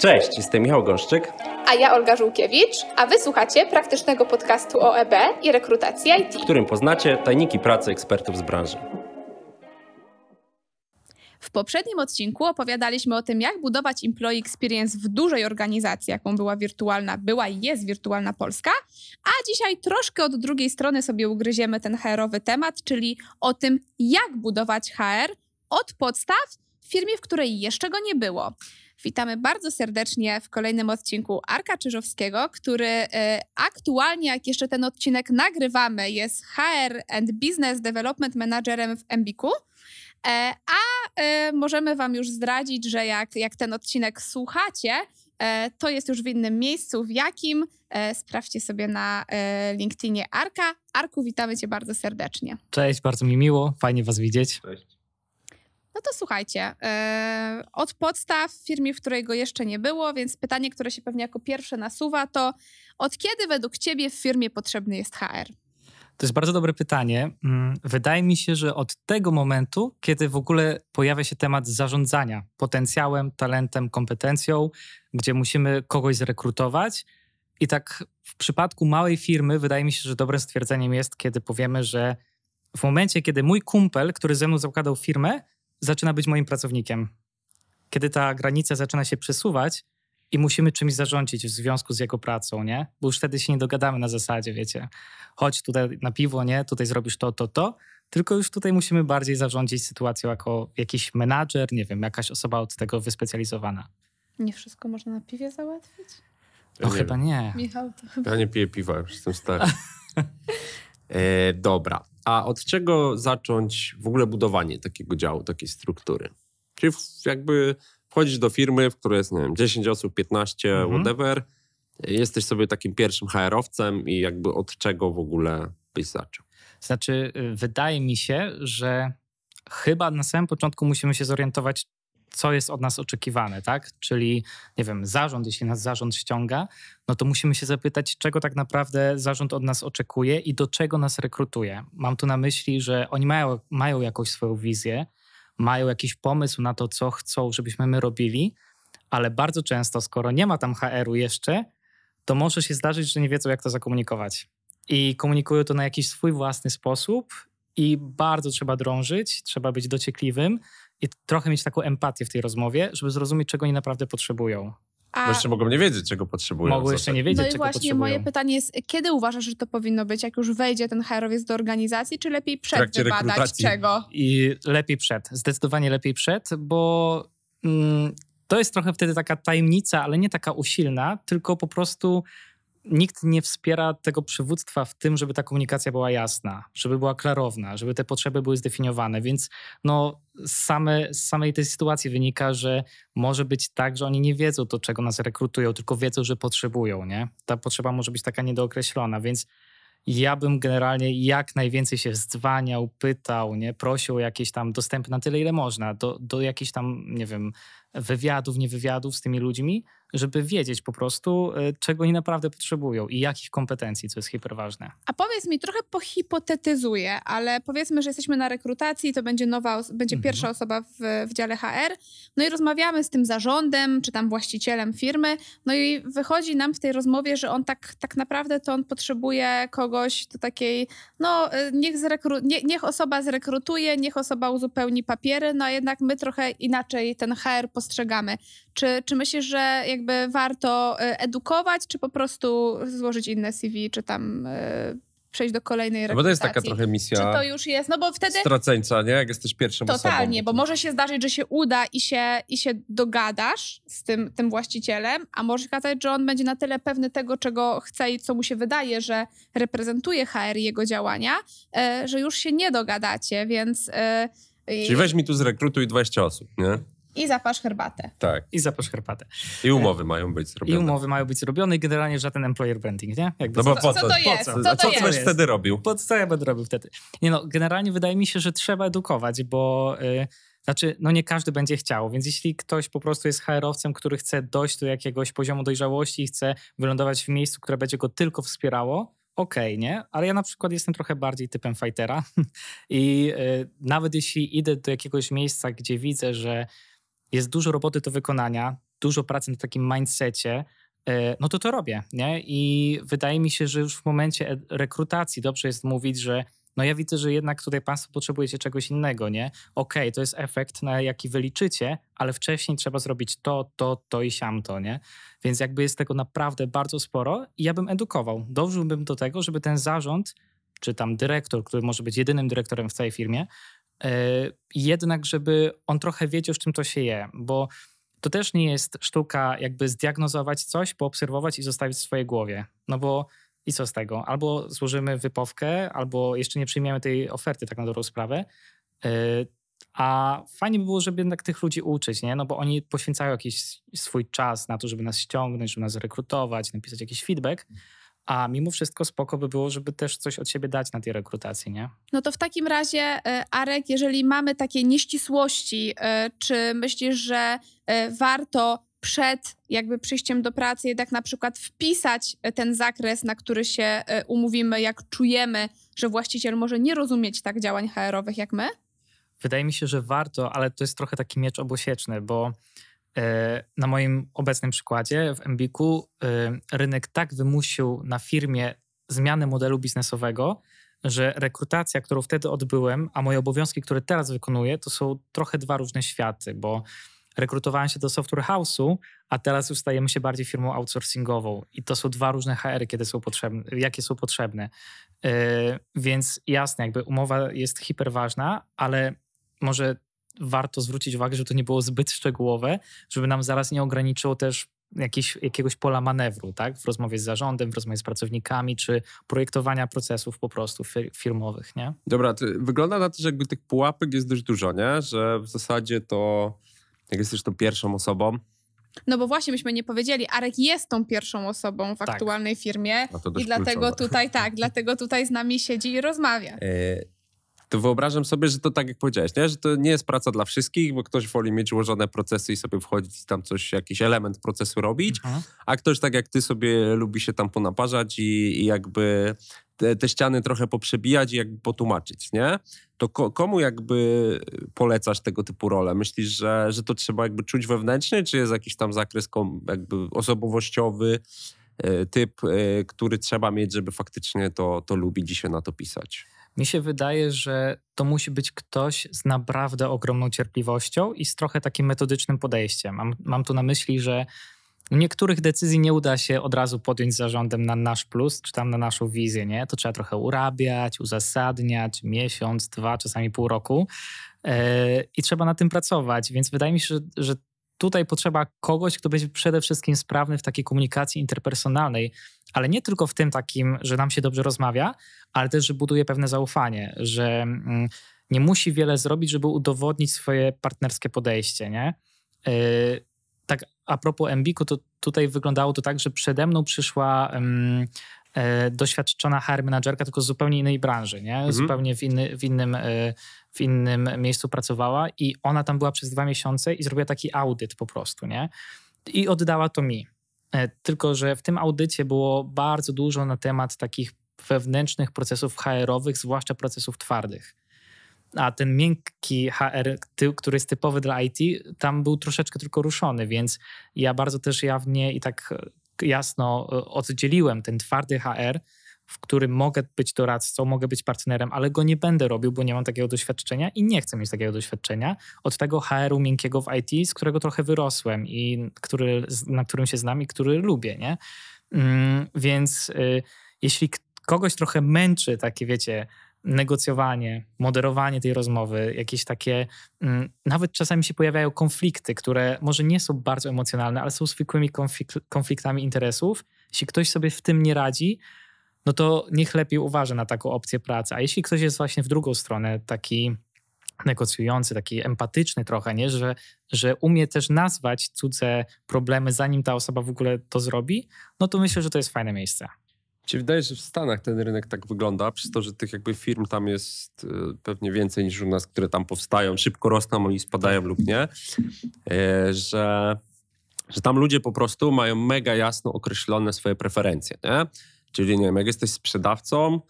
Cześć, jestem Michał Gąszczyk. A ja Olga Żółkiewicz, a wysłuchacie praktycznego podcastu o EB i rekrutacji IT. w którym poznacie tajniki pracy ekspertów z branży. W poprzednim odcinku opowiadaliśmy o tym, jak budować employee experience w dużej organizacji, jaką była wirtualna, była i jest wirtualna Polska, a dzisiaj troszkę od drugiej strony sobie ugryziemy ten HR-owy temat, czyli o tym, jak budować HR od podstaw w firmie, w której jeszcze go nie było. Witamy bardzo serdecznie w kolejnym odcinku Arka Czyżowskiego, który e, aktualnie, jak jeszcze ten odcinek nagrywamy, jest HR and Business Development Managerem w Embiku. E, a e, możemy Wam już zdradzić, że jak, jak ten odcinek słuchacie, e, to jest już w innym miejscu. W jakim? E, sprawdźcie sobie na LinkedInie Arka. Arku, witamy Cię bardzo serdecznie. Cześć, bardzo mi miło, fajnie Was widzieć. No to słuchajcie, e, od podstaw w firmie, w której go jeszcze nie było, więc pytanie, które się pewnie jako pierwsze nasuwa, to od kiedy według Ciebie w firmie potrzebny jest HR? To jest bardzo dobre pytanie. Mm, Wydaje mi się, że od tego momentu, kiedy w ogóle pojawia się temat zarządzania potencjałem, talentem, kompetencją, gdzie musimy kogoś zrekrutować. I tak w przypadku małej firmy, wydaje mi się, że dobrym stwierdzeniem jest, kiedy powiemy, że w momencie, kiedy mój kumpel, który ze mną zakładał firmę, zaczyna być moim pracownikiem. Kiedy ta granica zaczyna się przesuwać i musimy czymś zarządzić w związku z jego pracą, nie? Bo już wtedy się nie dogadamy na zasadzie, wiecie, chodź tutaj na piwo, nie? Tutaj zrobisz to, to, to. Tylko już tutaj musimy bardziej zarządzić sytuacją jako jakiś menadżer, nie wiem, jakaś osoba od tego wyspecjalizowana. Nie wszystko można na piwie załatwić? No nie chyba wiem. nie. Michał, to chyba... Ja nie piję piwa, już jestem stary. e, dobra, a od czego zacząć w ogóle budowanie takiego działu, takiej struktury? Czyli jakby wchodzisz do firmy, w której jest, nie wiem, 10 osób, 15, Mhm. whatever. Jesteś sobie takim pierwszym HR-owcem i jakby od czego w ogóle byś zaczął? Znaczy, wydaje mi się, że chyba na samym początku musimy się zorientować, co jest od nas oczekiwane, tak? Czyli, nie wiem, zarząd, jeśli nas zarząd ściąga, no to musimy się zapytać, czego tak naprawdę zarząd od nas oczekuje i do czego nas rekrutuje. Mam tu na myśli, że oni mają, mają jakąś swoją wizję, mają jakiś pomysł na to, co chcą, żebyśmy my robili, ale bardzo często, skoro nie ma tam HR-u jeszcze, to może się zdarzyć, że nie wiedzą, jak to zakomunikować. I komunikują to na jakiś swój własny sposób i bardzo trzeba drążyć, trzeba być dociekliwym i trochę mieć taką empatię w tej rozmowie, żeby zrozumieć, czego oni naprawdę potrzebują. A, Bo jeszcze mogą nie wiedzieć, czego potrzebują. Mogą jeszcze nie wiedzieć, no i czego właśnie potrzebują. moje pytanie jest, kiedy uważasz, że to powinno być? Jak już wejdzie ten HR-owiec do organizacji, czy lepiej przed wybadać rekrutacji. czego? I lepiej przed, zdecydowanie lepiej przed, bo mm, to jest trochę wtedy taka tajemnica, ale nie taka usilna, tylko po prostu nikt nie wspiera tego przywództwa w tym, żeby ta komunikacja była jasna, żeby była klarowna, żeby te potrzeby były zdefiniowane. Więc no, same, z samej tej sytuacji wynika, że może być tak, że oni nie wiedzą to, czego nas rekrutują, tylko wiedzą, że potrzebują. Nie? Ta potrzeba może być taka niedookreślona, więc ja bym generalnie jak najwięcej się zdzwaniał, pytał, nie? prosił o jakieś tam dostępy na tyle, ile można, do, do jakichś tam, nie wiem, wywiadów, niewywiadów z tymi ludźmi, żeby wiedzieć po prostu, y, czego oni naprawdę potrzebują i jakich kompetencji, co jest hiperważne. A powiedz mi, trochę pohipotetyzuję, ale powiedzmy, że jesteśmy na rekrutacji, to będzie nowa, będzie Mhm. pierwsza osoba w, w dziale HR, no i rozmawiamy z tym zarządem, czy tam właścicielem firmy, no i wychodzi nam w tej rozmowie, że on tak, tak naprawdę to on potrzebuje kogoś do takiej, no y, niech, zrekru- nie, niech osoba zrekrutuje, niech osoba uzupełni papiery, no a jednak my trochę inaczej ten HR postrzegamy. Czy, czy myślisz, że jakby warto y, edukować, czy po prostu złożyć inne CV, czy tam y, przejść do kolejnej No rekrutacji? bo to jest taka trochę misja Czy to już jest, no bo wtedy straceńca, nie? Jak jesteś pierwszą osobą. totalnie, bo może się zdarzyć, że się uda i się, i się dogadasz z tym, tym właścicielem, a może się okazać, że on będzie na tyle pewny tego, czego chce i co mu się wydaje, że reprezentuje HR i jego działania, e, że już się nie dogadacie, więc e, Czyli weź mi tu zrekrutuj 20 osób, nie? I zapasz herbatę. Tak. I zapasz herbatę. I umowy mają być I zrobione. umowy mają być zrobione i generalnie żaden employer branding, nie? Jakby No bo Co- po co co? to Po jest? co? Co co jest? ty będziesz wtedy robił? Po co ja będę robił wtedy? Nie no, generalnie wydaje mi się, że trzeba edukować, bo y, znaczy, no nie każdy będzie chciał, więc jeśli ktoś po prostu jest HR-owcem, który chce dojść do jakiegoś poziomu dojrzałości i chce wylądować w miejscu, które będzie go tylko wspierało, okej, nie? Ale ja na przykład jestem trochę bardziej typem fightera i y, nawet jeśli idę do jakiegoś miejsca, gdzie widzę, że jest dużo roboty do wykonania, dużo pracy na takim mindsetie, e, no to to robię, nie? I wydaje mi się, że już w momencie rekrutacji dobrze jest mówić, że no ja widzę, że jednak tutaj państwo potrzebujecie czegoś innego, nie? Okej, okay, to jest efekt, na jaki wyliczycie, ale wcześniej trzeba zrobić to, to, to i siamto, nie? Więc jakby jest tego naprawdę bardzo sporo i ja bym edukował. Dążyłbym do tego, żeby ten zarząd, czy tam dyrektor, który może być jedynym dyrektorem w całej firmie, jednak żeby on trochę wiedział, z czym to się je, bo to też nie jest sztuka jakby zdiagnozować coś, poobserwować i zostawić w swojej głowie. No bo i co z tego? Albo złożymy wypowkę, albo jeszcze nie przyjmiemy tej oferty, tak na dobrą sprawę. E, a fajnie by było, żeby jednak tych ludzi uczyć, nie? No bo oni poświęcają jakiś swój czas na to, żeby nas ściągnąć, żeby nas rekrutować, napisać jakiś feedback. A mimo wszystko spoko by było, żeby też coś od siebie dać na tej rekrutacji, nie? No to w takim razie, e, Arek, jeżeli mamy takie nieścisłości, e, czy myślisz, że warto przed jakby przyjściem do pracy jednak na przykład wpisać e, ten zakres, na który się e, umówimy, jak czujemy, że właściciel może nie rozumieć tak działań HR-owych jak my? Wydaje mi się, że warto, ale to jest trochę taki miecz obosieczny, bo e, na moim obecnym przykładzie w Embiku rynek tak wymusił na firmie zmianę modelu biznesowego, że rekrutacja, którą wtedy odbyłem, a moje obowiązki, które teraz wykonuję, to są trochę dwa różne światy, bo rekrutowałem się do software house'u, a teraz już stajemy się bardziej firmą outsourcingową. I to są dwa różne HR, kiedy są potrzebne, jakie są potrzebne. Yy, więc jasne, jakby umowa jest hiperważna, ale może warto zwrócić uwagę, że to nie było zbyt szczegółowe, żeby nam zaraz nie ograniczyło też jakieś, jakiegoś pola manewru, tak? W rozmowie z zarządem, w rozmowie z pracownikami, czy projektowania procesów po prostu firmowych, nie? Dobra, wygląda na to, że jakby tych pułapek jest dość dużo, nie? Że w zasadzie to jak jesteś tą pierwszą osobą. No bo właśnie myśmy nie powiedzieli, Arek jest tą pierwszą osobą w tak. aktualnej firmie i dlatego tutaj tak, dlatego tutaj z nami siedzi i rozmawia. E, to wyobrażam sobie, że to tak jak powiedziałeś, nie? że to nie jest praca dla wszystkich, bo ktoś woli mieć ułożone procesy i sobie wchodzić tam coś, jakiś element procesu robić, mhm. a ktoś tak jak ty sobie lubi się tam ponaparzać i, i jakby te, te, ściany trochę poprzebijać i jakby potłumaczyć, nie? To ko, komu jakby polecasz tego typu rolę? Myślisz, że, że to trzeba jakby czuć wewnętrznie, czy jest jakiś tam zakres jakby osobowościowy, e, typ, e, który trzeba mieć, żeby faktycznie to, to lubić i się na to pisać? Mi się wydaje, że to musi być ktoś z naprawdę ogromną cierpliwością i z trochę takim metodycznym podejściem. Mam, mam tu na myśli, że niektórych decyzji nie uda się od razu podjąć zarządem na nasz plus, czy tam na naszą wizję, nie? To trzeba trochę urabiać, uzasadniać, miesiąc, dwa, czasami pół roku yy, i trzeba na tym pracować, więc wydaje mi się, że, że tutaj potrzeba kogoś, kto będzie przede wszystkim sprawny w takiej komunikacji interpersonalnej, ale nie tylko w tym takim, że nam się dobrze rozmawia, ale też, że buduje pewne zaufanie, że mm, nie musi wiele zrobić, żeby udowodnić swoje partnerskie podejście, nie? Yy, tak a propos Embiku, to tutaj wyglądało to tak, że przede mną przyszła um, e, doświadczona HR menadżerka, tylko z zupełnie innej branży, nie? Mhm. Zupełnie w, inny, w, innym, e, w innym miejscu pracowała i ona tam była przez dwa miesiące i zrobiła taki audyt po prostu, nie? I oddała to mi. E, tylko, że w tym audycie było bardzo dużo na temat takich wewnętrznych procesów HR-owych, zwłaszcza procesów twardych. A ten miękki HR, który jest typowy dla IT, tam był troszeczkę tylko ruszony, więc ja bardzo też jawnie i tak jasno e, oddzieliłem ten twardy HR, w którym mogę być doradcą, mogę być partnerem, ale go nie będę robił, bo nie mam takiego doświadczenia i nie chcę mieć takiego doświadczenia od tego HR-u miękkiego w IT, z którego trochę wyrosłem i który, na którym się znam i który lubię, nie? Mm, więc y, jeśli kogoś trochę męczy takie, wiecie, negocjowanie, moderowanie tej rozmowy, jakieś takie, mm, nawet czasami się pojawiają konflikty, które może nie są bardzo emocjonalne, ale są zwykłymi konfliktami interesów. Jeśli ktoś sobie w tym nie radzi, no to niech lepiej uważa na taką opcję pracy. A jeśli ktoś jest właśnie w drugą stronę, taki negocjujący, taki empatyczny trochę, nie? Że, że umie też nazwać cudze problemy, zanim ta osoba w ogóle to zrobi, no to myślę, że to jest fajne miejsce. Ci wydaje, że w Stanach ten rynek tak wygląda, przez to, że tych jakby firm tam jest y, pewnie więcej niż u nas, które tam powstają, szybko rosną i spadają lub nie, e, że, że tam ludzie po prostu mają mega jasno określone swoje preferencje, nie? Czyli nie wiem, jak jesteś sprzedawcą,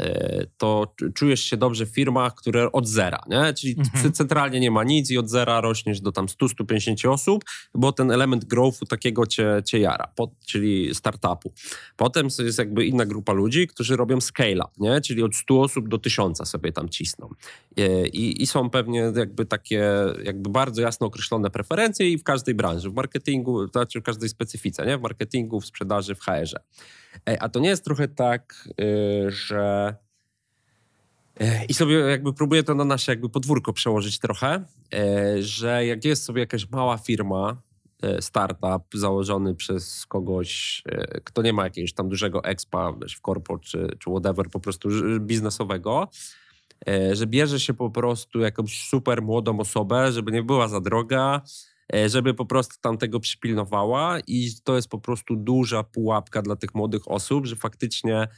e, to czujesz się dobrze w firmach, które od zera, nie? czyli Mhm. centralnie nie ma nic i od zera rośniesz do tam 100-150 osób, bo ten element growthu takiego cię, cię jara, po, czyli startupu. Potem jest jakby inna grupa ludzi, którzy robią scale-up, nie? czyli od 100 osób do 1000 sobie tam cisną. E, I, I są pewnie jakby takie jakby bardzo jasno określone preferencje i w każdej branży, w marketingu, to znaczy w każdej specyfice, nie? w marketingu, w sprzedaży, w HR-ze. Ej, A to nie jest trochę tak, y, że. y, I sobie jakby próbuję to na nasze jakby podwórko przełożyć trochę, y, że jak jest sobie jakaś mała firma, y, startup założony przez kogoś, kto nie ma jakiegoś tam dużego expa w korpo czy, czy whatever, po prostu biznesowego, że bierze się po prostu jakąś super młodą osobę, żeby nie była za droga, żeby po prostu tam tego przypilnowała i to jest po prostu duża pułapka dla tych młodych osób, że faktycznie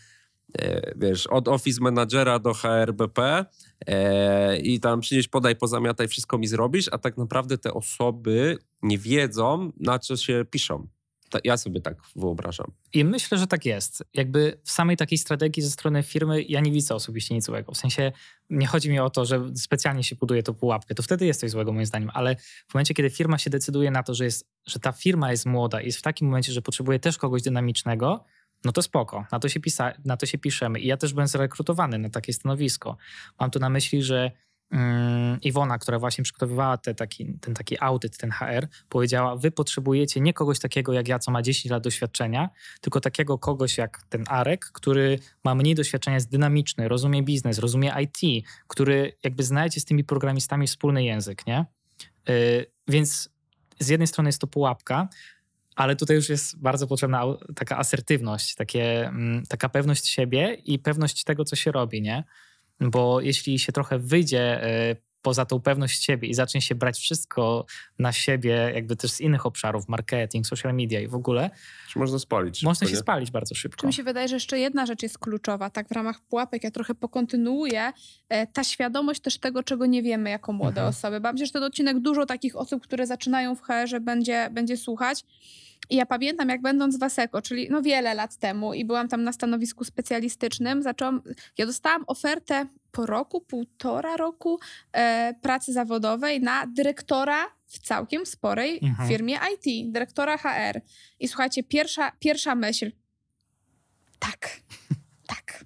e, wiesz, od office managera do HRBP e, i tam przynieś, podaj, pozamiataj, wszystko mi zrobisz, a tak naprawdę te osoby nie wiedzą, na co się piszą. Ja sobie tak wyobrażam. I myślę, że tak jest. Jakby w samej takiej strategii ze strony firmy ja nie widzę osobiście nic złego. W sensie nie chodzi mi o to, że specjalnie się buduje tą pułapkę. To wtedy jest coś złego moim zdaniem, ale w momencie, kiedy firma się decyduje na to, że, jest, że ta firma jest młoda i jest w takim momencie, że potrzebuje też kogoś dynamicznego, no to spoko, na to, się pisa, na to się piszemy. I ja też byłem zrekrutowany na takie stanowisko. Mam tu na myśli, że Iwona, która właśnie przygotowywała te taki, ten taki audyt, ten HR, powiedziała, wy potrzebujecie nie kogoś takiego jak ja, co ma 10 lat doświadczenia, tylko takiego kogoś jak ten Arek, który ma mniej doświadczenia, jest dynamiczny, rozumie biznes, rozumie IT, który jakby znajdzie z tymi programistami wspólny język, nie? Yy, więc z jednej strony jest to pułapka, ale tutaj już jest bardzo potrzebna taka asertywność, takie, mm, taka pewność siebie i pewność tego, co się robi, nie? Bo jeśli się trochę wyjdzie e, poza tą pewność siebie i zacznie się brać wszystko na siebie, jakby też z innych obszarów, marketing, social media i w ogóle, Czy można spalić? można się nie? spalić bardzo szybko. Czy mi się wydaje, że jeszcze jedna rzecz jest kluczowa, tak w ramach pułapek, ja trochę pokontynuuję, e, ta świadomość też tego, czego nie wiemy jako młode Mhm. osoby. Bo myślę, że ten odcinek dużo takich osób, które zaczynają w HR-ze będzie, będzie słuchać. I ja pamiętam, jak będąc w Waseko, czyli no wiele lat temu i byłam tam na stanowisku specjalistycznym, zaczęłam, ja dostałam ofertę po roku, półtora roku e, pracy zawodowej na dyrektora w całkiem sporej Mhm. firmie IT, dyrektora HR. I słuchajcie, pierwsza, pierwsza myśl, tak, tak.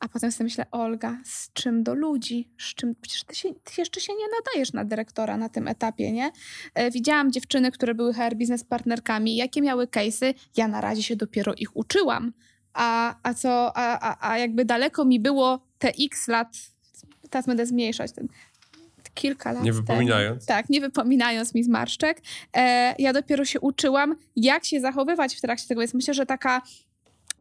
A potem sobie myślę, Olga, z czym do ludzi? Z czym? Przecież ty, się, ty jeszcze się nie nadajesz na dyrektora na tym etapie, nie? E, widziałam dziewczyny, które były HR biznes partnerkami, jakie miały case'y. Ja na razie się dopiero ich uczyłam. A, a co, a, a, a jakby daleko mi było te x lat, teraz będę zmniejszać, ten, kilka lat Nie temu. wypominając. Tak, nie wypominając mi zmarszczek. E, ja dopiero się uczyłam, jak się zachowywać w trakcie tego, więc myślę, że taka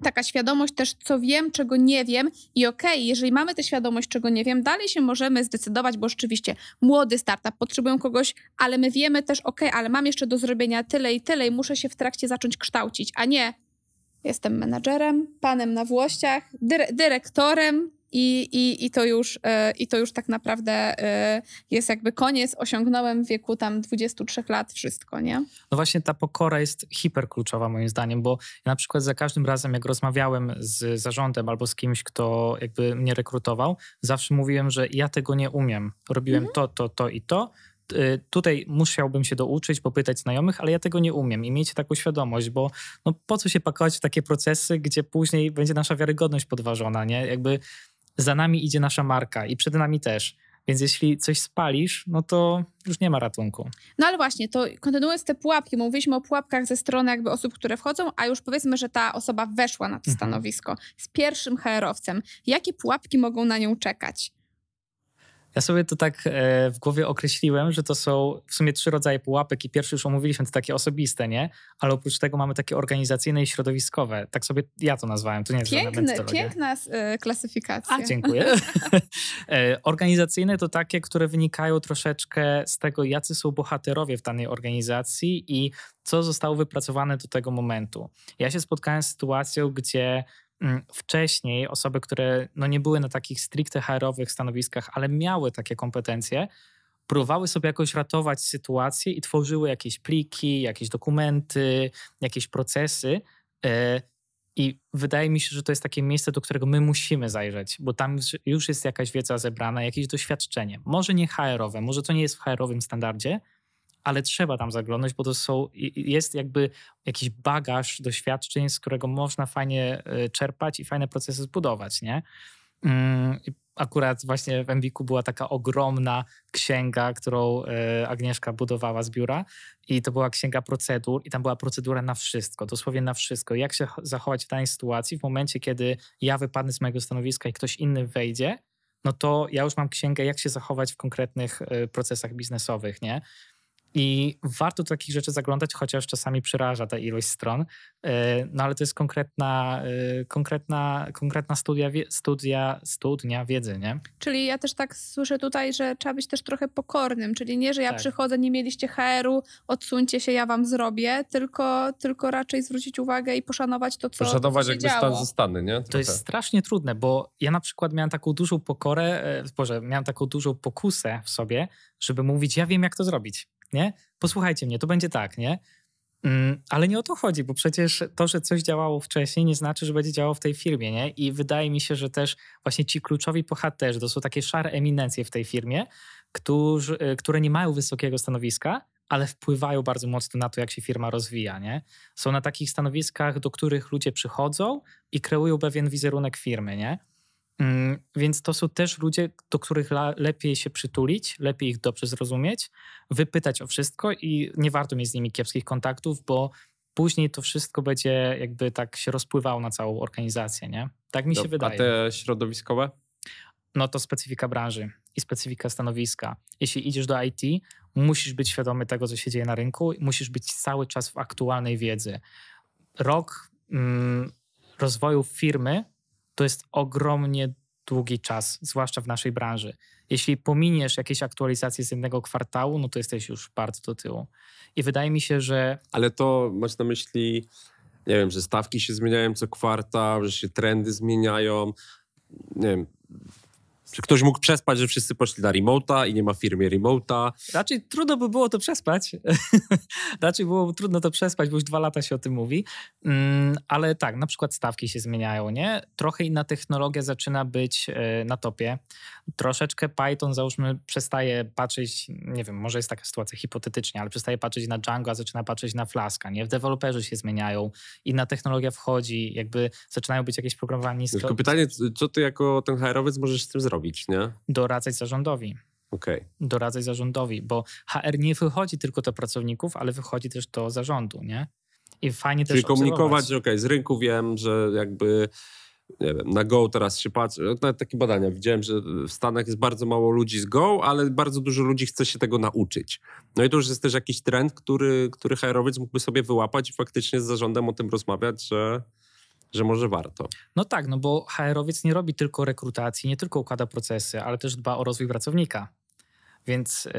taka świadomość też, co wiem, czego nie wiem. I okej, jeżeli mamy tę świadomość, czego nie wiem, dalej się możemy zdecydować, bo rzeczywiście młody startup potrzebują kogoś, ale my wiemy też, okej, ale mam jeszcze do zrobienia tyle i tyle i muszę się w trakcie zacząć kształcić, a nie jestem menadżerem, panem na włościach, dyre- dyrektorem i, i, i, to już, e, i to już tak naprawdę e, jest jakby koniec, osiągnąłem w wieku tam 23 lat wszystko, nie? No właśnie ta pokora jest hiperkluczowa moim zdaniem, bo ja na przykład za każdym razem, jak rozmawiałem z zarządem albo z kimś, kto jakby mnie rekrutował, zawsze mówiłem, że ja tego nie umiem. Robiłem to, to, to i to. Y, Tutaj musiałbym się douczyć, popytać znajomych, ale ja tego nie umiem i miejcie taką świadomość, bo no po co się pakować w takie procesy, gdzie później będzie nasza wiarygodność podważona, nie? Jakby za nami idzie nasza marka i przed nami też. Więc jeśli coś spalisz, no to już nie ma ratunku. No ale właśnie, to kontynuując te pułapki, mówiliśmy o pułapkach ze strony jakby osób, które wchodzą, a już powiedzmy, że ta osoba weszła na to Mhm. stanowisko z pierwszym HR-owcem. Jakie pułapki mogą na nią czekać? Ja sobie to tak e, w głowie określiłem, że to są w sumie trzy rodzaje pułapek i pierwszy już omówiliśmy, to takie osobiste, nie? Ale oprócz tego mamy takie organizacyjne i środowiskowe. Tak sobie ja to nazwałem, to nie jest metodologia. piękna y, klasyfikacja. A, dziękuję. E, Organizacyjne to takie, które wynikają troszeczkę z tego, jacy są bohaterowie w danej organizacji i co zostało wypracowane do tego momentu. Ja się spotkałem z sytuacją, gdzie wcześniej osoby, które no nie były na takich stricte HR-owych stanowiskach, ale miały takie kompetencje, próbowały sobie jakoś ratować sytuację i tworzyły jakieś pliki, jakieś dokumenty, jakieś procesy, e, I wydaje mi się, że to jest takie miejsce, do którego my musimy zajrzeć, bo tam już jest jakaś wiedza zebrana, jakieś doświadczenie. Może nie HR-owe, może to nie jest w HR-owym standardzie, ale trzeba tam zaglądać, bo to są, jest jakby jakiś bagaż doświadczeń, z którego można fajnie e, czerpać i fajne procesy zbudować, nie? Mm, akurat właśnie w Embiku była taka ogromna księga, którą e, Agnieszka budowała z biura i to była księga procedur i tam była procedura na wszystko, dosłownie na wszystko. Jak się zachować w danej sytuacji w momencie, kiedy ja wypadnę z mojego stanowiska i ktoś inny wejdzie, no to ja już mam księgę, jak się zachować w konkretnych e, procesach biznesowych, nie? I warto do takich rzeczy zaglądać, chociaż czasami przeraża ta ilość stron. E, no ale to jest konkretna, e, konkretna, konkretna studia, studia, studnia wiedzy, nie? Czyli ja też tak słyszę tutaj, że trzeba być też trochę pokornym, czyli nie, że ja tak. przychodzę, nie mieliście HR-u, odsuńcie się, ja wam zrobię, tylko, tylko raczej zwrócić uwagę i poszanować to, co Poszanować co jakby stan zostany, nie? Trochę. To jest strasznie trudne, bo ja na przykład miałem taką dużą pokorę, e, Boże, miałem taką dużą pokusę w sobie, żeby mówić, ja wiem jak to zrobić nie? Posłuchajcie mnie, to będzie tak, nie? Mm, ale nie o to chodzi, bo przecież to, że coś działało wcześniej, nie znaczy, że będzie działało w tej firmie, nie? I wydaje mi się, że też właśnie ci kluczowi bohaterzy, to są takie szare eminencje w tej firmie, którzy, y, które nie mają wysokiego stanowiska, ale wpływają bardzo mocno na to, jak się firma rozwija, nie? Są na takich stanowiskach, do których ludzie przychodzą i kreują pewien wizerunek firmy, nie? Mm, więc to są też ludzie, do których lepiej się przytulić, lepiej ich dobrze zrozumieć, wypytać o wszystko i nie warto mieć z nimi kiepskich kontaktów, bo później to wszystko będzie jakby tak się rozpływało na całą organizację, nie? Tak mi się wydaje. A te środowiskowe? No to specyfika branży i specyfika stanowiska. Jeśli idziesz do IT, musisz być świadomy tego, co się dzieje na rynku, musisz być cały czas w aktualnej wiedzy. Rok mm, rozwoju firmy to jest ogromnie długi czas, zwłaszcza w naszej branży. Jeśli pominiesz jakieś aktualizacje z jednego kwartału, no to jesteś już bardzo do tyłu. I wydaje mi się, że. Ale to masz na myśli, nie wiem, że stawki się zmieniają co kwartał, że się trendy zmieniają. Nie wiem, czy ktoś mógł przespać, że wszyscy poszli na remota i nie ma w firmie remota? Raczej trudno by było to przespać. Raczej było trudno to przespać, bo już dwa lata się o tym mówi. Mm, ale tak, na przykład stawki się zmieniają, nie? Trochę inna technologia zaczyna być e, na topie. Troszeczkę Python, załóżmy, przestaje patrzeć, nie wiem, może jest taka sytuacja hipotetycznie, ale przestaje patrzeć na Django, a zaczyna patrzeć na Flaska, nie? W deweloperzy się zmieniają, inna technologia wchodzi, jakby zaczynają być jakieś programowanie nisko... Tylko pytanie, co ty jako ten HR-owiec możesz z tym zrobić? Robić, nie? Doradzać zarządowi. Okay. Doradzać zarządowi, bo HR nie wychodzi tylko do pracowników, ale wychodzi też do zarządu, nie? I fajnie Czyli też komunikować, że okej, okay, z rynku wiem, że jakby nie wiem, na Go teraz się patrzy, nawet takie badania widziałem, że w Stanach jest bardzo mało ludzi z Go, ale bardzo dużo ludzi chce się tego nauczyć. No i to już jest też jakiś trend, który, który HR-owiec mógłby sobie wyłapać i faktycznie z zarządem o tym rozmawiać, że że może warto. No tak, no bo HR-owiec nie robi tylko rekrutacji, nie tylko układa procesy, ale też dba o rozwój pracownika. Więc yy,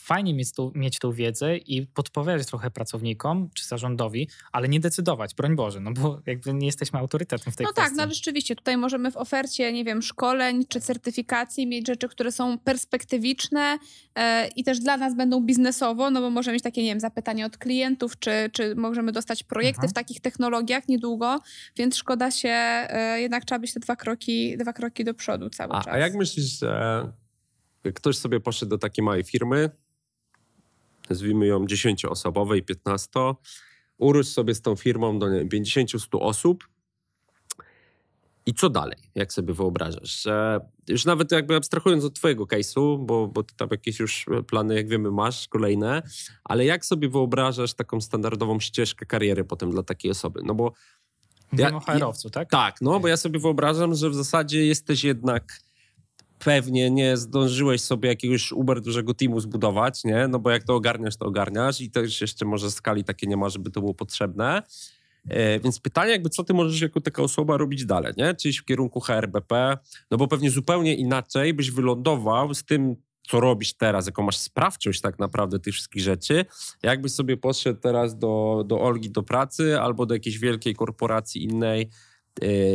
fajnie mieć, tu, mieć tą wiedzę i podpowiadać trochę pracownikom czy zarządowi, ale nie decydować, broń Boże, no bo jakby nie jesteśmy autorytetem w tej no kwestii. No tak, no rzeczywiście, tutaj możemy w ofercie, nie wiem, szkoleń czy certyfikacji mieć rzeczy, które są perspektywiczne e, i też dla nas będą biznesowo, no bo możemy mieć takie, nie wiem, zapytania od klientów, czy, czy możemy dostać projekty mhm. w takich technologiach niedługo, więc szkoda się, e, jednak trzeba być te dwa kroki, dwa kroki do przodu cały a, czas. A jak myślisz, że ktoś sobie poszedł do takiej małej firmy, nazwijmy ją 10-osobowej, 15, urósł sobie z tą firmą do 50-100 osób. I co dalej, jak sobie wyobrażasz? Że już nawet jakby abstrahując od twojego case'u, bo, bo ty tam jakieś już plany, jak wiemy, masz kolejne, ale jak sobie wyobrażasz taką standardową ścieżkę kariery potem dla takiej osoby? No bo... Mówimy ja, o tak? Tak, no bo ja sobie wyobrażam, że w zasadzie jesteś jednak pewnie nie zdążyłeś sobie jakiegoś uber dużego teamu zbudować, nie? No bo jak to ogarniasz, to ogarniasz i też jeszcze może skali takie nie ma, żeby to było potrzebne. E, więc pytanie jakby, co ty możesz jako taka osoba robić dalej, nie? Czy w kierunku HRBP, no bo pewnie zupełnie inaczej byś wylądował z tym, co robisz teraz, jaką masz sprawczość tak naprawdę tych wszystkich rzeczy, jakbyś sobie poszedł teraz do, do Olgi do pracy albo do jakiejś wielkiej korporacji innej,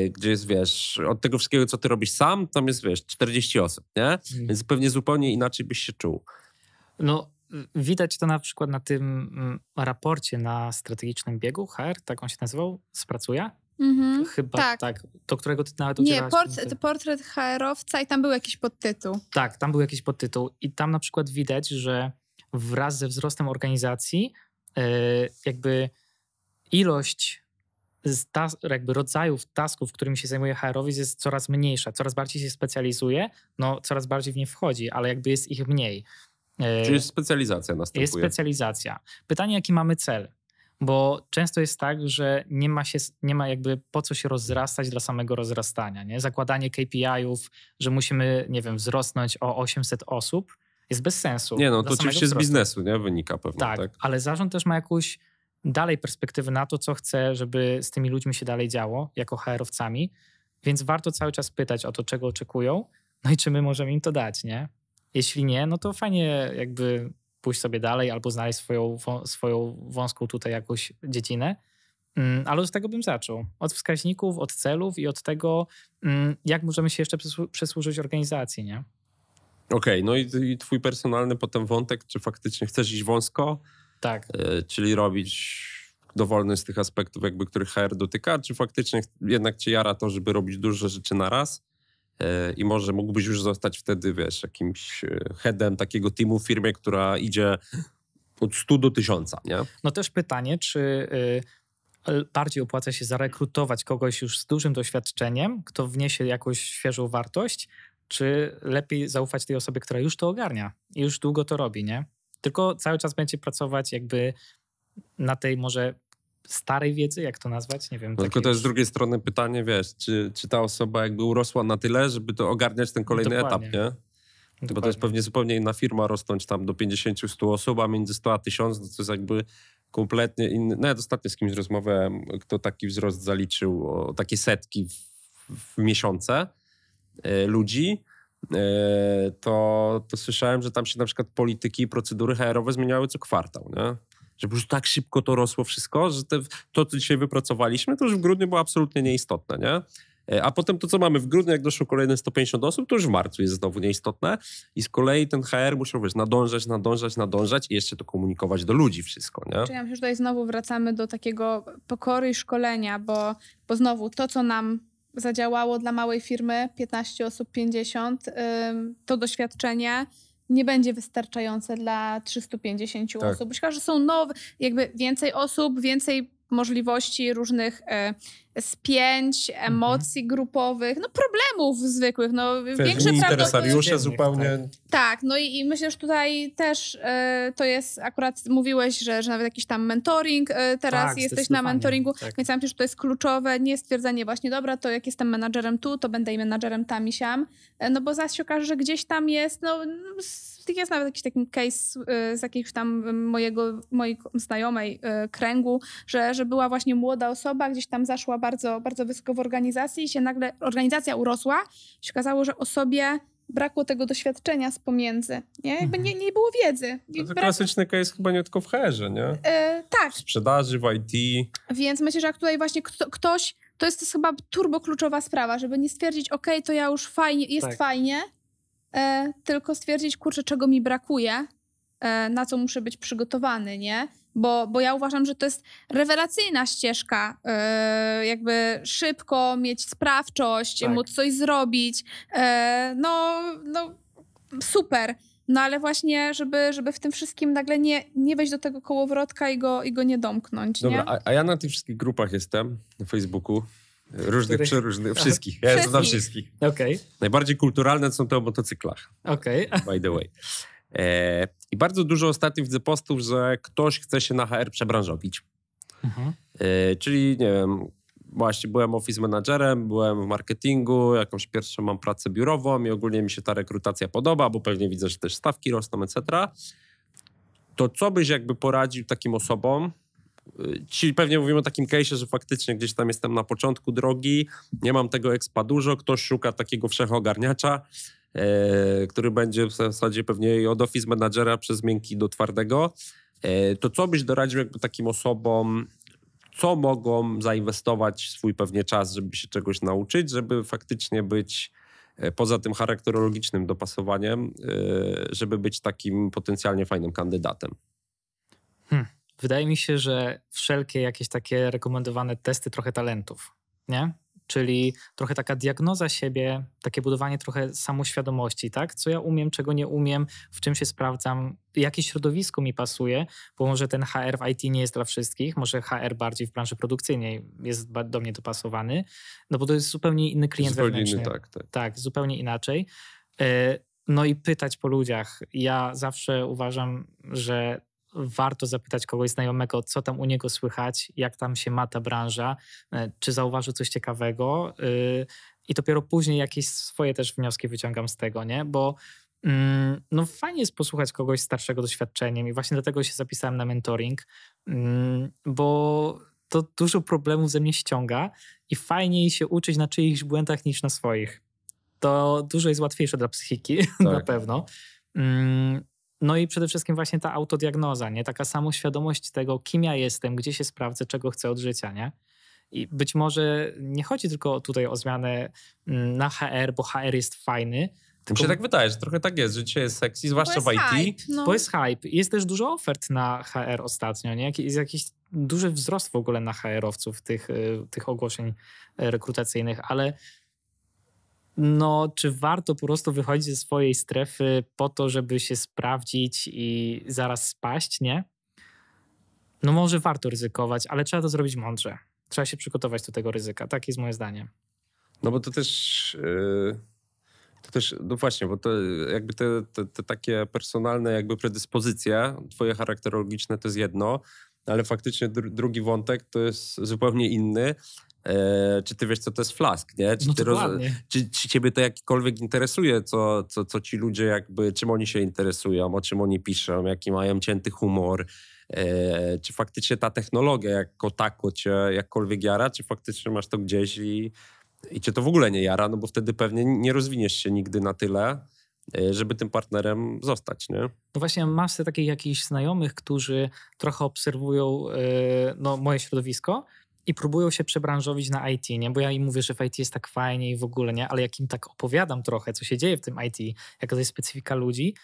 gdzie jest, wiesz, od tego wszystkiego, co ty robisz sam, tam jest, wiesz, 40 osób, nie? Mhm. Więc pewnie zupełnie inaczej byś się czuł. No, widać to na przykład na tym mm, raporcie na strategicznym biegu HR, tak on się nazywał, spracuje. Mhm. Chyba Tak. tak. Do którego ty nawet Nie, port, portret HR-owca i tam był jakiś podtytuł. Tak, tam był jakiś podtytuł i tam na przykład widać, że wraz ze wzrostem organizacji e, jakby ilość tas- jakby rodzajów tasków, którymi się zajmuje HR-owiec jest coraz mniejsza, coraz bardziej się specjalizuje, no coraz bardziej w nie wchodzi, ale jakby jest ich mniej. E, Czyli specjalizacja następuje. jest specjalizacja. Pytanie, jaki mamy cel? Bo często jest tak, że nie ma, się, nie ma jakby po co się rozrastać dla samego rozrastania. Nie? Zakładanie KPI-ów, że musimy, nie wiem, wzrosnąć o 800 osób, jest bez sensu. Nie no, to oczywiście z biznesu, nie? Wynika pewnie, Tak, tak? ale zarząd też ma jakąś dalej perspektywę na to, co chce, żeby z tymi ludźmi się dalej działo, jako HR-owcami, więc warto cały czas pytać o to, czego oczekują, no i czy my możemy im to dać, nie? Jeśli nie, no to fajnie jakby pójść sobie dalej albo znaleźć swoją, swoją wąską tutaj jakąś dziedzinę, Mm, ale od tego bym zaczął. Od wskaźników, od celów i od tego, mm, jak możemy się jeszcze przysłu- przysłużyć organizacji, nie? Okej, no i, i twój personalny potem wątek, czy faktycznie chcesz iść wąsko, Tak. e, czyli robić dowolny z tych aspektów, jakby których HR dotyka, czy faktycznie jednak cię jara to, żeby robić dużo rzeczy na raz e, i może mógłbyś już zostać wtedy, wiesz, jakimś e, headem takiego teamu w firmie, która idzie od 100 do 1000, nie? No też pytanie, czy bardziej opłaca się zarekrutować kogoś już z dużym doświadczeniem, kto wniesie jakąś świeżą wartość, czy lepiej zaufać tej osobie, która już to ogarnia i już długo to robi, nie? Tylko cały czas będzie pracować jakby na tej może starej wiedzy, jak to nazwać? Nie wiem. No tylko to jest z drugiej strony pytanie, wiesz, czy, czy ta osoba jakby urosła na tyle, żeby to ogarniać ten kolejny Dokładnie. etap, nie? Bo to jest Dokładnie. pewnie zupełnie inna firma, rosnąć tam do 50-100 osób, a między 100 a 1000 no to jest jakby kompletnie inny. Nawet ostatnio z kimś rozmawiałem, kto taki wzrost zaliczył, o takie setki w, w miesiące e, ludzi, to, to słyszałem, że tam się na przykład polityki i procedury HR-owe zmieniały co kwartał, nie? Że prostu tak szybko to rosło wszystko, że te, to, co dzisiaj wypracowaliśmy, to już w grudniu było absolutnie nieistotne, nie? E, A potem to, co mamy w grudniu, jak doszło kolejne 150 osób, to już w marcu jest znowu nieistotne. I z kolei ten HR musiał, wiesz, nadążać, nadążać, nadążać i jeszcze to komunikować do ludzi wszystko, nie? Czyli ja myślę, że tutaj znowu wracamy do takiego pokory i szkolenia, bo, bo znowu to, co nam zadziałało dla małej firmy, 15 osób, 50, ym, to doświadczenie nie będzie wystarczające dla 350 Tak. osób. Myślę, że są nowe, jakby więcej osób, więcej możliwości różnych e, spięć, Mhm. emocji grupowych, no problemów zwykłych, no większe nie prawdopodobieństwo... interesariusze zupełnie. Tak, no i, i myślę, że tutaj też e, to jest, akurat mówiłeś, że, że nawet jakiś tam mentoring, e, teraz Tak, jesteś na mentoringu, tak. więc ja myślę, że to jest kluczowe, nie stwierdzenie właśnie, dobra, to jak jestem menadżerem tu, to będę i menadżerem tam i siam, e, no bo zaraz się okaże, że gdzieś tam jest, no s- jest nawet jakiś taki case e, z jakiegoś tam mojego, mojej znajomej e, kręgu, że, że była właśnie młoda osoba, gdzieś tam zaszła bardzo, bardzo wysoko w organizacji i się nagle organizacja urosła, się okazało, że osobie brakło tego doświadczenia z pomiędzy, nie? Jakby nie, nie było wiedzy. To brak- klasyczny case chyba nie tylko w HR-ze, nie? tak, W sprzedaży, w IT. więc myślę, że jak tutaj właśnie kto, ktoś, to jest, to jest chyba turbo kluczowa sprawa, żeby nie stwierdzić, ok, to ja już fajnie, jest Tak. fajnie, e, tylko stwierdzić, kurczę, czego mi brakuje, e, na co muszę być przygotowany, nie? Bo, bo ja uważam, że to jest rewelacyjna ścieżka, e, jakby szybko mieć sprawczość, Tak. móc coś zrobić, e, no, no super. No ale właśnie, żeby, żeby w tym wszystkim nagle nie, nie wejść do tego kołowrotka i go, i go nie domknąć, Dobra, nie? a, a ja na tych wszystkich grupach jestem, na Facebooku. Różnych, Których? przeróżnych, wszystkich. Ja na Wszystkich. Okej, Najbardziej kulturalne są te o motocyklach. okej. by the way. E, I bardzo dużo ostatnio widzę postów, że ktoś chce się na HR przebranżowić. Mhm. E, czyli, nie wiem, właśnie byłem office managerem, byłem w marketingu, jakąś pierwszą mam pracę biurową i ogólnie mi się ta rekrutacja podoba, bo pewnie widzę, że też stawki rosną, etc. To co byś jakby poradził takim osobom, Ci pewnie mówimy o takim case'ie, że faktycznie gdzieś tam jestem na początku drogi, nie mam tego expa dużo, ktoś szuka takiego wszechogarniacza, e, który będzie w zasadzie pewnie od office managera przez miękki do twardego. E, to co byś doradził jakby takim osobom, co mogą zainwestować swój pewnie czas, żeby się czegoś nauczyć, żeby faktycznie być e, poza tym charakterologicznym dopasowaniem, e, żeby być takim potencjalnie fajnym kandydatem. Wydaje mi się, że wszelkie jakieś takie rekomendowane testy trochę talentów. nie? Czyli trochę taka diagnoza siebie, takie budowanie trochę samoświadomości, tak? Co ja umiem, czego nie umiem, w czym się sprawdzam, jakie środowisko mi pasuje, bo może ten HR w IT nie jest dla wszystkich, może HR bardziej w branży produkcyjnej jest do mnie dopasowany, no bo to jest zupełnie inny klient Zupełnie wewnętrzny. inny, tak, tak. Tak, zupełnie inaczej. E, no i pytać po ludziach. Ja zawsze uważam, że warto zapytać kogoś znajomego, co tam u niego słychać, jak tam się ma ta branża, e, czy zauważył coś ciekawego. y, I dopiero później jakieś swoje też wnioski wyciągam z tego, nie? Bo mm, no fajnie jest posłuchać kogoś starszego doświadczeniem i właśnie dlatego się zapisałem na mentoring, mm, bo to dużo problemów ze mnie ściąga i fajniej się uczyć na czyichś błędach niż na swoich. To dużo jest łatwiejsze dla psychiki, na Tak. pewno. No i przede wszystkim właśnie ta autodiagnoza, nie? Taka samoświadomość tego, kim ja jestem, gdzie się sprawdzę, czego chcę od życia, nie? I być może nie chodzi tylko tutaj o zmianę mm, na HR, bo HR jest fajny, Mi tylko się tak wydaje, że trochę tak jest, że dzisiaj jest sexy, zwłaszcza w Bo jest IT. hype, no. bo jest hype. Jest też dużo ofert na HR ostatnio, nie? Jest jakiś duży wzrost w ogóle na HR-owców tych, y, tych ogłoszeń y, rekrutacyjnych, ale no, czy warto po prostu wychodzić ze swojej strefy po to, żeby się sprawdzić i zaraz spaść, nie? No może warto ryzykować, ale trzeba to zrobić mądrze. Trzeba się przygotować do tego ryzyka. Tak jest moje zdanie. No bo to też. yy, To też, no właśnie, bo to jakby te, te, te takie personalne jakby predyspozycje, twoje charakterologiczne to jest jedno, ale faktycznie dru, drugi wątek to jest zupełnie inny. E, czy ty wiesz, co to jest flask, nie? Czy, No roz- czy, czy ciebie to jakikolwiek interesuje, co, co, co ci ludzie jakby, czym oni się interesują, o czym oni piszą, jaki mają cięty humor, e, czy faktycznie ta technologia jako tako cię jakkolwiek jara, czy faktycznie masz to gdzieś i, i cię to w ogóle nie jara, no bo wtedy pewnie nie rozwiniesz się nigdy na tyle, e, żeby tym partnerem zostać, nie? No właśnie mam masę takich jakichś znajomych, którzy trochę obserwują y, no, moje środowisko i próbują się przebranżowić na IT, nie? Bo ja im mówię, że w IT jest tak fajnie i w ogóle, nie? Ale jak im tak opowiadam trochę, co się dzieje w tym IT, jaka to jest specyfika ludzi,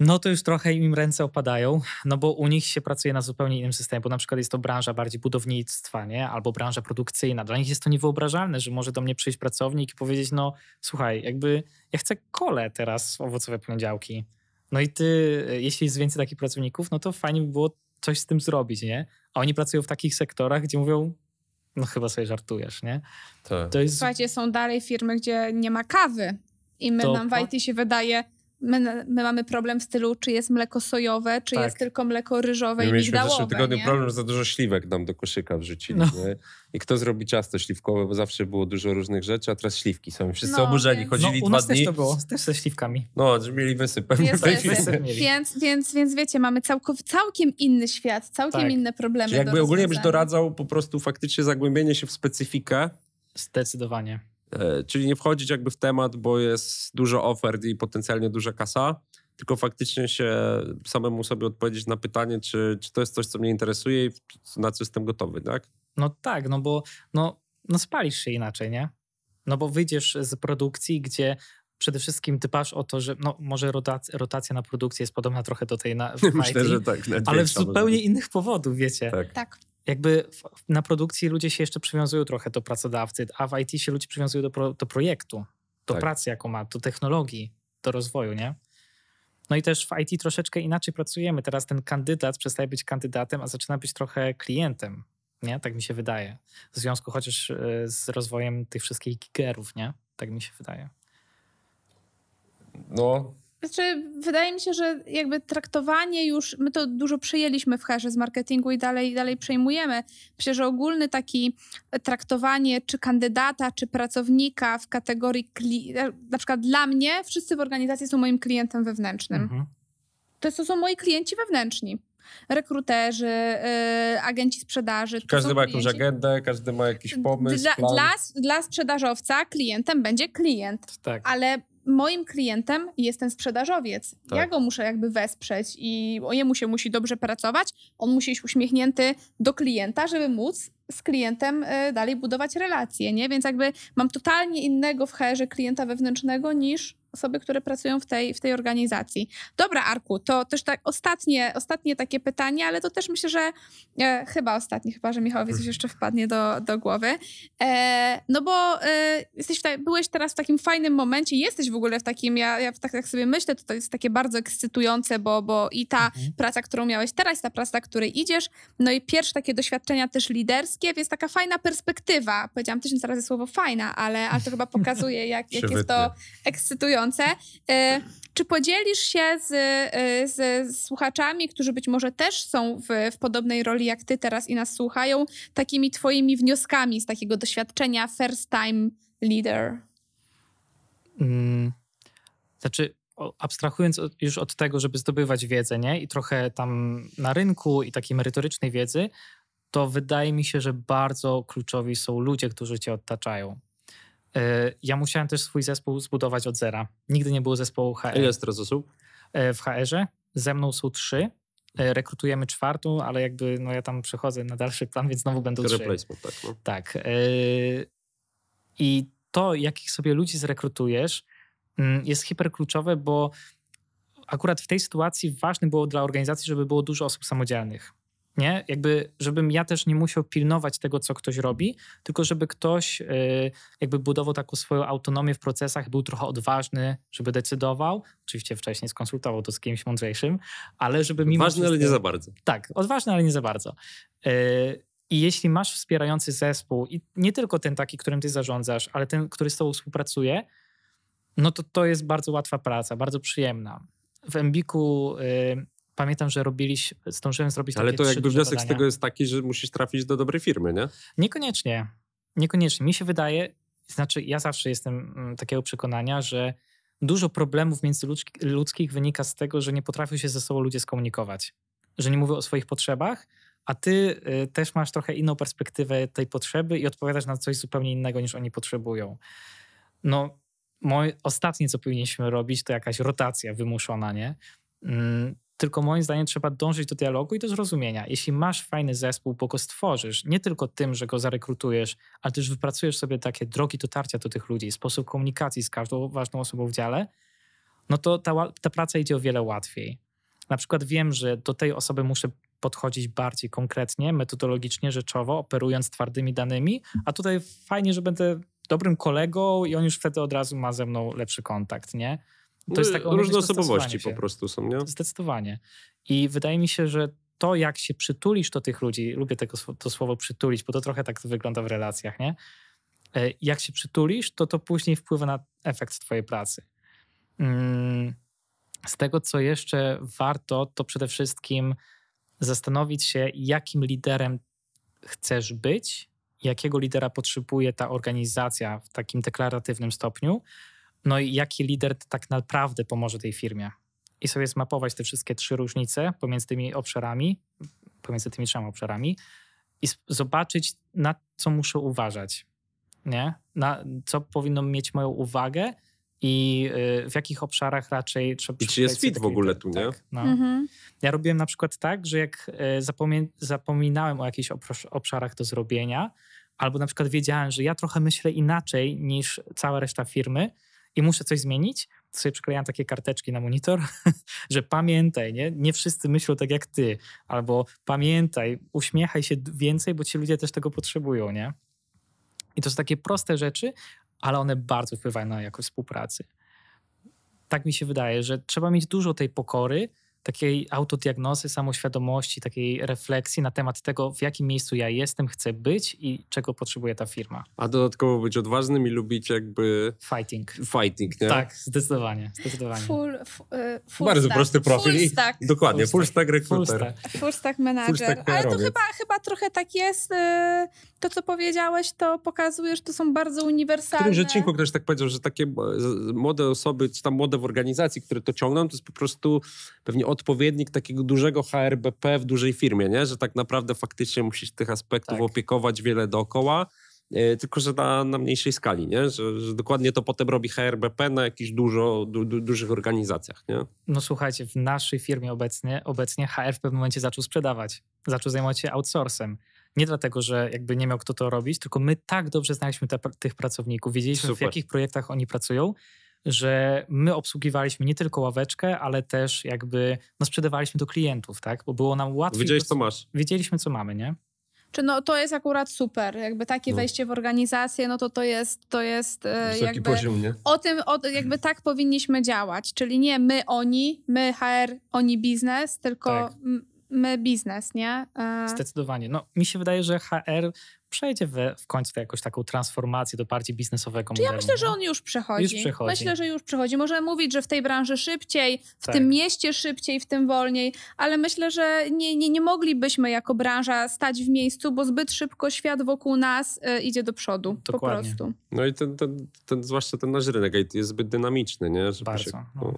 no to już trochę im ręce opadają, no bo u nich się pracuje na zupełnie innym systemie, bo na przykład jest to branża bardziej budownictwa, nie? Albo branża produkcyjna. Dla nich jest to niewyobrażalne, że może do mnie przyjść pracownik i powiedzieć, no słuchaj, jakby ja chcę kole teraz, owocowe poniedziałki. No i ty, jeśli jest więcej takich pracowników, no to fajnie by było coś z tym zrobić, nie? A oni pracują w takich sektorach, gdzie mówią, no chyba sobie żartujesz, nie? Tak. To jest... Słuchajcie, są dalej firmy, gdzie nie ma kawy i my To nam w IT się wydaje, my, my mamy problem w stylu, czy jest mleko sojowe, czy Tak. jest tylko mleko ryżowe My i mieliśmy w zeszłym migdałowe, tygodniu nie? problem, że za dużo śliwek nam do koszyka wrzucili. No. Nie? I kto zrobi ciasto śliwkowe, bo zawsze było dużo różnych rzeczy, a teraz śliwki są. Wszyscy No, oburzeni, więc- No, chodzili u dwa nas dni. też to było, też ze śliwkami. No, że mieli wysyp. Jest. Więc, więc, więc wiecie, mamy całkow, całkiem inny świat, całkiem Tak. inne problemy Czyli jakby do ogólnie byś doradzał po prostu faktycznie zagłębienie się w specyfikę, Zdecydowanie. E, czyli nie wchodzić jakby w temat, bo jest dużo ofert i potencjalnie duża kasa, tylko faktycznie się samemu sobie odpowiedzieć na pytanie, czy, czy to jest coś, co mnie interesuje i na co jestem gotowy, tak? No tak, no bo no, no spalisz się inaczej, nie? No bo wyjdziesz z produkcji, gdzie przede wszystkim dbasz o to, że no, może rotacja, rotacja na produkcji jest podobna trochę do tej na, w Myślę, IT, że tak. ale z zupełnie innych powodów, wiecie. Tak. Tak. Jakby na produkcji ludzie się jeszcze przywiązują trochę do pracodawcy, a w IT się ludzie przywiązują do, pro, do projektu, do Tak. pracy, jaką ma, do technologii, do rozwoju, nie? No i też w IT troszeczkę inaczej pracujemy. Teraz ten kandydat przestaje być kandydatem, a zaczyna być trochę klientem, nie? Tak mi się wydaje. W związku chociaż e, z rozwojem tych wszystkich gigerów, nie? Tak mi się wydaje. No, Znaczy, wydaje mi się, że jakby traktowanie już, my to dużo przyjęliśmy w herze z marketingu i dalej, dalej przejmujemy. Myślę, że ogólny taki traktowanie czy kandydata, czy pracownika w kategorii, na przykład dla mnie, wszyscy w organizacji są moim klientem wewnętrznym. Mhm. To, to są moi klienci wewnętrzni. Rekruterzy, yy, agenci sprzedaży. każdy ma jakąś agendę, każdy ma jakiś pomysł, Dla, dla, dla sprzedażowca klientem będzie klient Tak. ale moim klientem jest ten sprzedażowiec. Tak. Ja go muszę jakby wesprzeć i o jemu się musi dobrze pracować. On musi iść uśmiechnięty do klienta, żeby móc z klientem y, dalej budować relacje, nie? Więc jakby mam totalnie innego w HR-ze klienta wewnętrznego niż osoby, które pracują w tej, w tej organizacji. Dobra, Arku, to też tak ostatnie, ostatnie takie pytanie, ale to też myślę, że e, chyba ostatnie, chyba, że Michałowi coś jeszcze wpadnie do, do głowy. E, no bo e, jesteś ta, byłeś teraz w takim fajnym momencie, jesteś w ogóle w takim, ja, ja tak, tak sobie myślę, to, to jest takie bardzo ekscytujące, bo, bo i ta mhm. praca, którą miałeś teraz, ta praca, której idziesz, no i pierwsze takie doświadczenia też liderskie, więc taka fajna perspektywa. Powiedziałam tysiąc razy słowo fajna, ale, ale to chyba pokazuje, jak, jak jest to ekscytujące E, czy podzielisz się z, e, z, słuchaczami, którzy być może też są w, w podobnej roli jak ty teraz i nas słuchają, takimi twoimi wnioskami z takiego doświadczenia first time leader? Hmm. Znaczy, abstrahując już od tego, żeby zdobywać wiedzę, nie? I trochę tam na rynku i takiej merytorycznej wiedzy, to wydaje mi się, że bardzo kluczowi są ludzie, którzy cię otaczają. E, ja musiałem też swój zespół zbudować od zera. Nigdy nie było zespołu HR. Ile jest teraz osób? E, w HR-ze ze mną są trzy. E, rekrutujemy czwartą, ale jakby no ja tam przechodzę na dalszy plan, więc znowu będą trzy. Replacement, tak. No. Tak. I to, jakich sobie ludzi zrekrutujesz, mm, jest hiperkluczowe, bo akurat w tej sytuacji ważne było dla organizacji, żeby było dużo osób samodzielnych nie? Jakby, żebym ja też nie musiał pilnować tego, co ktoś robi, tylko żeby ktoś yy, jakby budował taką swoją autonomię w procesach, był trochę odważny, żeby decydował. Oczywiście wcześniej skonsultował to z kimś mądrzejszym, ale żeby mimo Odważny, ale nie za bardzo. Tak, odważny, ale nie za bardzo. Yy, I jeśli masz wspierający zespół i nie tylko ten taki, którym ty zarządzasz, ale ten, który z tobą współpracuje, no to to jest bardzo łatwa praca, bardzo przyjemna. W Embiku yy, pamiętam, że robiliśmy, zdążyłem zrobić Ale to jakby wniosek badania. z tego jest taki, że musisz trafić do dobrej firmy, nie? Niekoniecznie. Niekoniecznie. Mi się wydaje, znaczy ja zawsze jestem mm, takiego przekonania, że dużo problemów międzyludzkich wynika z tego, że nie potrafią się ze sobą ludzie skomunikować. Że nie mówią o swoich potrzebach, a ty y, też masz trochę inną perspektywę tej potrzeby i odpowiadasz na coś zupełnie innego niż oni potrzebują. No, moje, ostatnie, co powinniśmy robić, to jakaś rotacja wymuszona, nie? Tylko moim zdaniem trzeba dążyć do dialogu i do zrozumienia. Jeśli masz fajny zespół, bo go stworzysz, nie tylko tym, że go zarekrutujesz, ale też wypracujesz sobie takie drogi dotarcia do tych ludzi, sposób komunikacji z każdą ważną osobą w dziale, no to ta, ta praca idzie o wiele łatwiej. Na przykład wiem, że do tej osoby muszę podchodzić bardziej konkretnie, metodologicznie, rzeczowo, operując twardymi danymi, a tutaj fajnie, że będę dobrym kolegą i on już wtedy od razu ma ze mną lepszy kontakt, nie? To jest tak różne osobowości po prostu są, nie? Zdecydowanie. I wydaje mi się, że to, jak się przytulisz do tych ludzi, lubię tego, to słowo przytulić, bo to trochę tak wygląda w relacjach, nie? E, jak się przytulisz, to to później wpływa na efekt twojej pracy. Mm, z tego, co jeszcze warto, to przede wszystkim zastanowić się, jakim liderem chcesz być, jakiego lidera potrzebuje ta organizacja w takim deklaratywnym stopniu, no i jaki lider tak naprawdę pomoże tej firmie. I sobie zmapować te wszystkie trzy różnice pomiędzy tymi obszarami, pomiędzy tymi trzema obszarami i zobaczyć, na co muszę uważać, nie? Na co powinno mieć moją uwagę i y, w jakich obszarach raczej trzeba... I czy jest fit w ogóle tu, nie? Tak, no. mhm. Ja robiłem na przykład tak, że jak y, zapominałem o jakichś obszarach do zrobienia, albo na przykład wiedziałem, że ja trochę myślę inaczej niż cała reszta firmy, i muszę coś zmienić, to sobie przyklejam takie karteczki na monitor, że pamiętaj, nie? nie wszyscy myślą tak jak ty, albo pamiętaj, uśmiechaj się więcej, bo ci ludzie też tego potrzebują, nie? I to są takie proste rzeczy, ale one bardzo wpływają na jakość współpracy. Tak mi się wydaje, że trzeba mieć dużo tej pokory, takiej autodiagnozy, samoświadomości, takiej refleksji na temat tego, w jakim miejscu ja jestem, chcę być i czego potrzebuje ta firma. A dodatkowo być odważnym i lubić jakby... Fighting. Fighting, nie? Tak, zdecydowanie. zdecydowanie. Full, e, full Bardzo stack. prosty profil. Full stack. Dokładnie, full stack recruiter. Full stack, full stack manager. Full stack Ale to chyba, chyba trochę tak jest. E, to, co powiedziałeś, to pokazuje, że to są bardzo uniwersalne... W którymś odcinku ktoś tak powiedział, że takie młode osoby, czy tam młode w organizacji, które to ciągną, to jest po prostu pewnie odpowiednik takiego dużego HRBP w dużej firmie, nie? że tak naprawdę faktycznie musisz tych aspektów tak. opiekować wiele dookoła, e, tylko że na, na mniejszej skali, nie? Że, że, dokładnie to potem robi HRBP na jakichś dużo, du, du, dużych organizacjach. Nie? No słuchajcie, w naszej firmie obecnie, obecnie HR w pewnym momencie zaczął sprzedawać, zaczął zajmować się outsourcem. Nie dlatego, że jakby nie miał kto to robić, tylko my tak dobrze znaliśmy te, tych pracowników, wiedzieliśmy w Super. jakich projektach oni pracują, że my obsługiwaliśmy nie tylko ławeczkę, ale też jakby no, sprzedawaliśmy do klientów, tak? Bo było nam łatwiej. Wiedziałeś, co masz. Wiedzieliśmy, co mamy, nie? Czy no, to jest akurat super. Jakby takie No. wejście w organizację, no to to jest, to jest e, Wysoki jakby... poziom, nie? O tym, o, jakby tak powinniśmy działać. Czyli nie my, oni, my HR, oni biznes, tylko Tak. my biznes, nie? E, Zdecydowanie. No, mi się wydaje, że HR przejdzie we, w końcu jakąś taką transformację do bardziej biznesowego Czy ja modelu. myślę, że nie? on już przechodzi. Już przechodzi. Myślę, że już przechodzi. Możemy mówić, że w tej branży szybciej, w Tak. tym mieście szybciej, w tym wolniej, ale myślę, że nie, nie, nie moglibyśmy jako branża stać w miejscu, bo zbyt szybko świat wokół nas e, idzie do przodu. Dokładnie. Po prostu. No i ten, ten, ten, zwłaszcza ten nasz rynek jest zbyt dynamiczny, nie? Żeby Bardzo, Się, no.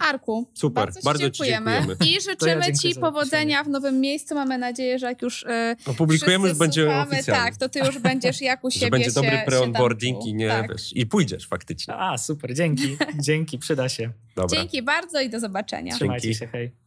Arku, Super, bardzo, ci bardzo ci dziękujemy. dziękujemy. I życzymy dziękuję Ci powodzenia w nowym miejscu. Mamy nadzieję, że jak już e, Opublikujemy, już będziemy oficjalnie. Tak, to Ty już będziesz jak u siebie że będzie dobry pre-onboarding i nie, tak. wiesz, i pójdziesz faktycznie. A, super, dzięki. dzięki, przyda się. Dobra. Dzięki bardzo i do zobaczenia. Trzymajcie Dzięki. się, hej.